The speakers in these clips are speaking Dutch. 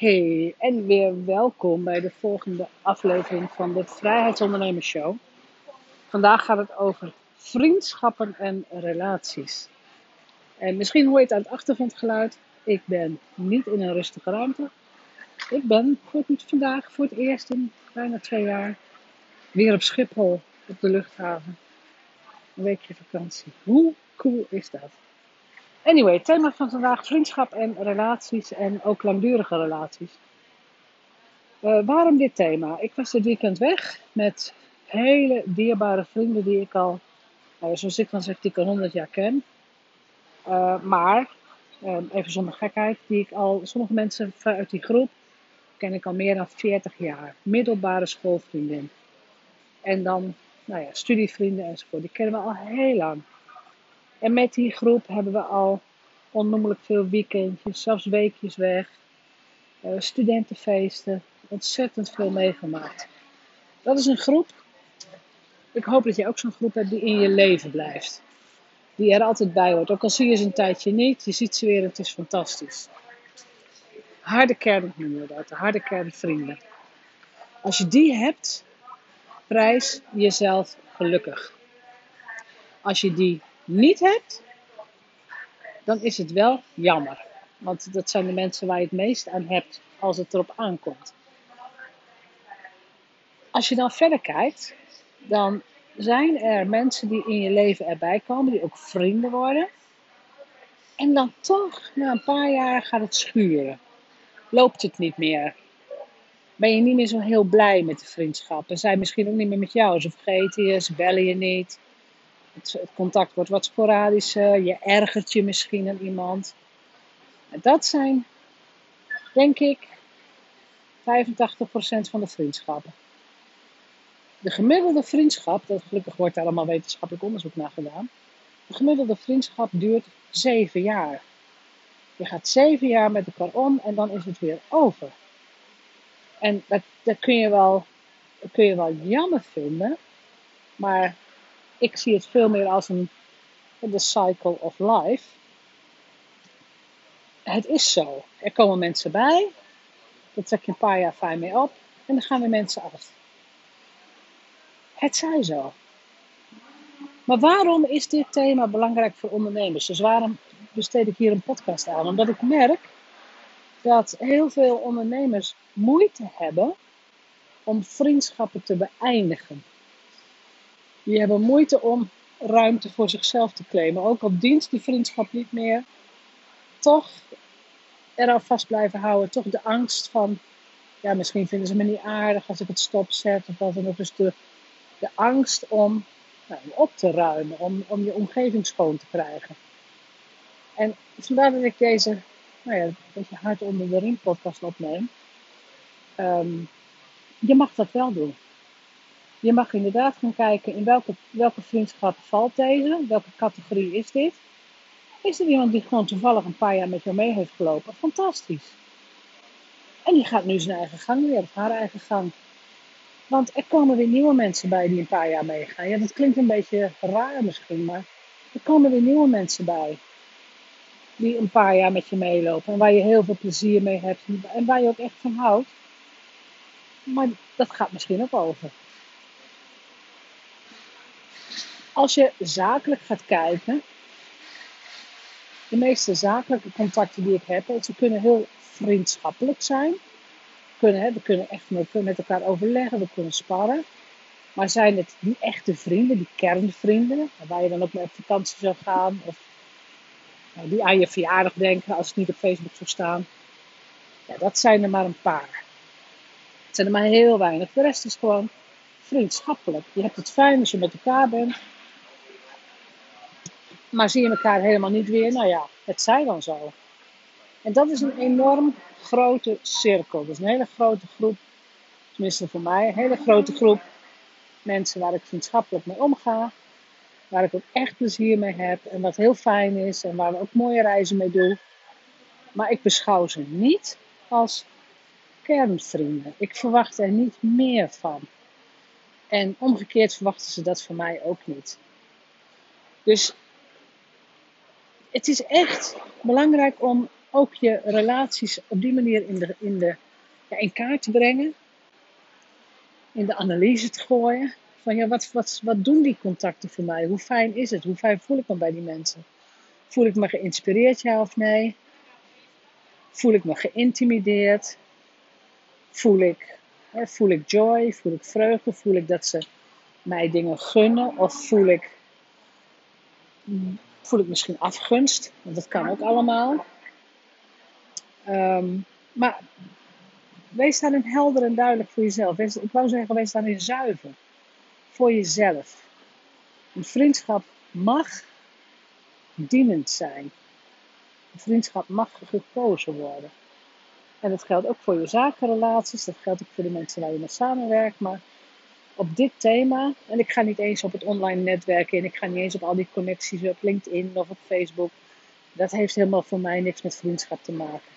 Hey, en weer welkom bij de volgende aflevering van de Vrijheidsondernemers Show. Vandaag gaat het over vriendschappen en relaties. En misschien hoor je het aan het achtergrondgeluid. Ik ben niet in een rustige ruimte. Ik ben voor het, vandaag voor het eerst in bijna twee jaar weer op Schiphol op de luchthaven. Een weekje vakantie. Hoe cool is dat? Anyway, het thema van vandaag vriendschap en relaties en ook langdurige relaties. Uh, waarom dit thema? Ik was dit weekend weg met hele dierbare vrienden die ik al, nou, zoals ik dan zeg, die ik al 100 jaar ken. Uh, maar, uh, even zonder gekheid, die ik al, sommige mensen uit die groep ken ik al meer dan 40 jaar. Middelbare schoolvriendin. En dan, nou ja, studievrienden enzovoort. Die kennen we al heel lang. En met die groep hebben we al onnoemelijk veel weekendjes, zelfs weekjes weg, uh, studentenfeesten, ontzettend veel meegemaakt. Dat is een groep. Ik hoop dat je ook zo'n groep hebt die in je leven blijft. Die er altijd bij hoort. Ook al zie je ze een tijdje niet, je ziet ze weer en het is fantastisch. Harde kern noemen we dat, de harde kern vrienden. Als je die hebt, prijs jezelf gelukkig. Als je die niet hebt, dan is het wel jammer. Want dat zijn de mensen waar je het meest aan hebt als het erop aankomt. Als je dan verder kijkt, dan zijn er mensen die in je leven erbij komen, die ook vrienden worden. En dan toch, na een paar jaar gaat het schuren. Loopt het niet meer. Ben je niet meer zo heel blij met de vriendschap. En zijn misschien ook niet meer met jou. Ze vergeten je, ze bellen je niet. Het, contact wordt wat sporadischer. Je ergert je misschien aan iemand. dat zijn, denk ik, 85% van de vriendschappen. De gemiddelde vriendschap, dat gelukkig wordt daar allemaal wetenschappelijk onderzoek naar gedaan. De gemiddelde vriendschap duurt 7 jaar. Je gaat 7 jaar met elkaar om en dan is het weer over. En dat, dat kun, je wel, kun je wel jammer vinden, maar ik zie het veel meer als een the cycle of life. Het is zo. Er komen mensen bij. Daar trek je een paar jaar fijn mee op. En dan gaan weer mensen af. Het zij zo. Maar waarom is dit thema belangrijk voor ondernemers? Dus waarom besteed ik hier een podcast aan? Omdat ik merk dat heel veel ondernemers moeite hebben om vriendschappen te beëindigen. Die hebben moeite om ruimte voor zichzelf te claimen. Ook al dienst die vriendschap niet meer. Toch eraan vast blijven houden. Toch de angst van, ja, misschien vinden ze me niet aardig als ik het stopzet of wat dan ook. Dus de, de angst om nou, op te ruimen, om, om je omgeving schoon te krijgen. En vandaar dat ik deze, nou ja, een beetje hard onder de riem podcast opneem. Ehm, je mag dat wel doen. Je mag inderdaad gaan kijken in welke, welke vriendschap valt deze, welke categorie is dit. Is er iemand die gewoon toevallig een paar jaar met jou mee heeft gelopen? Fantastisch. En die gaat nu zijn eigen gang weer, of haar eigen gang. Want er komen weer nieuwe mensen bij die een paar jaar meegaan. Ja, dat klinkt een beetje raar misschien, maar er komen weer nieuwe mensen bij. Die een paar jaar met je meelopen. En waar je heel veel plezier mee hebt. En waar je ook echt van houdt. Maar dat gaat misschien ook over. Als je zakelijk gaat kijken, de meeste zakelijke contacten die ik heb, ze kunnen heel vriendschappelijk zijn. We kunnen, we kunnen echt met elkaar overleggen, we kunnen sparren. Maar zijn het die echte vrienden, die kernvrienden, waar je dan ook mee op vakantie zou gaan, of nou, die aan je verjaardag denken als het niet op Facebook zou staan, ja, dat zijn er maar een paar. Het zijn er maar heel weinig. De rest is gewoon vriendschappelijk. Je hebt het fijn als je met elkaar bent. Maar zie je elkaar helemaal niet weer? Nou ja, het zij dan zo. En dat is een enorm grote cirkel. Dus een hele grote groep, tenminste voor mij, een hele grote groep mensen waar ik vriendschappelijk mee omga. Waar ik ook echt plezier mee heb en wat heel fijn is en waar we ook mooie reizen mee doen. Maar ik beschouw ze niet als kernvrienden. Ik verwacht er niet meer van. En omgekeerd verwachten ze dat van mij ook niet. Dus het is echt belangrijk om ook je relaties op die manier in, de, in, de, ja, in kaart te brengen. In de analyse te gooien. Van ja, wat, wat, wat doen die contacten voor mij? Hoe fijn is het? Hoe fijn voel ik me bij die mensen? Voel ik me geïnspireerd, ja of nee? Voel ik me geïntimideerd? Voel ik, hè, voel ik joy? Voel ik vreugde? Voel ik dat ze mij dingen gunnen? Of voel ik, voel ik misschien afgunst? Want dat kan ook allemaal. Um, maar wees daarin helder en duidelijk voor jezelf. Ik wou zeggen, wees daarin zuiver. Voor jezelf. Een vriendschap mag dienend zijn. Een vriendschap mag gekozen worden. En dat geldt ook voor je zakenrelaties, dat geldt ook voor de mensen waar je mee samenwerkt. Maar op dit thema, en ik ga niet eens op het online netwerken en ik ga niet eens op al die connecties op LinkedIn of op Facebook. Dat heeft helemaal voor mij niks met vriendschap te maken.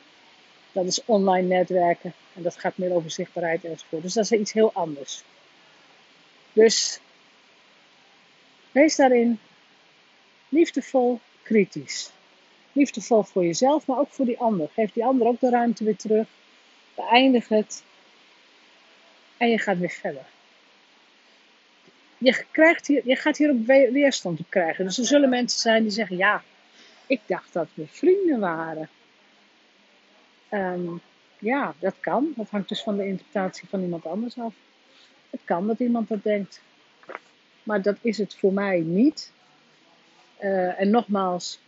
Dat is online netwerken en dat gaat meer over zichtbaarheid enzovoort. Dus dat is iets heel anders. Dus wees daarin liefdevol kritisch. Liefdevol voor jezelf, maar ook voor die ander. Geef die ander ook de ruimte weer terug. Beëindig het. En je gaat weer verder. Je, krijgt hier, je gaat hier ook weerstand op krijgen. Dus er zullen mensen zijn die zeggen: Ja, ik dacht dat we vrienden waren. Um, ja, dat kan. Dat hangt dus van de interpretatie van iemand anders af. Het kan dat iemand dat denkt. Maar dat is het voor mij niet. Uh, en nogmaals,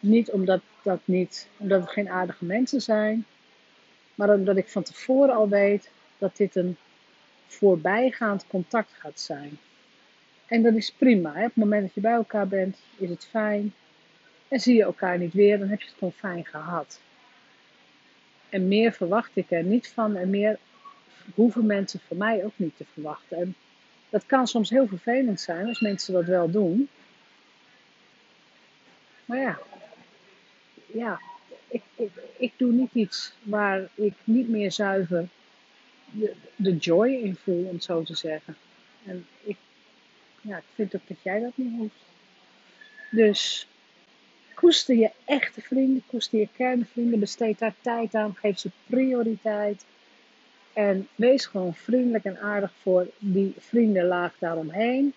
niet omdat, dat niet, omdat het geen aardige mensen zijn, maar omdat ik van tevoren al weet dat dit een voorbijgaand contact gaat zijn. En dat is prima. Hè? Op het moment dat je bij elkaar bent, is het fijn. En zie je elkaar niet weer, dan heb je het gewoon fijn gehad. En meer verwacht ik er niet van en meer hoeven mensen van mij ook niet te verwachten. En dat kan soms heel vervelend zijn als mensen dat wel doen. Maar ja, ja ik, ik, ik doe niet iets waar ik niet meer zuiver de, joy in voel, om het zo te zeggen. En ik, ja, ik vind ook dat jij dat niet hoeft. Dus koester je echte vrienden, koester je kernvrienden, besteed daar tijd aan, geef ze prioriteit. En wees gewoon vriendelijk en aardig voor die vriendenlaag daaromheen.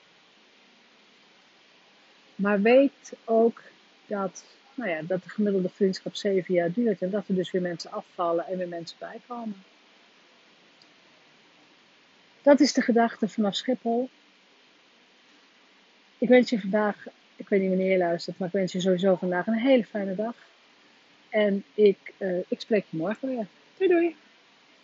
Maar weet ook dat, nou ja, dat de gemiddelde vriendschap zeven jaar duurt en dat er dus weer mensen afvallen en weer mensen bijkomen. Dat is de gedachte vanaf Schiphol. Ik wens je vandaag, ik weet niet wanneer je luistert, maar ik wens je sowieso vandaag een hele fijne dag. En ik, uh, ik spreek je morgen weer. Doei doei!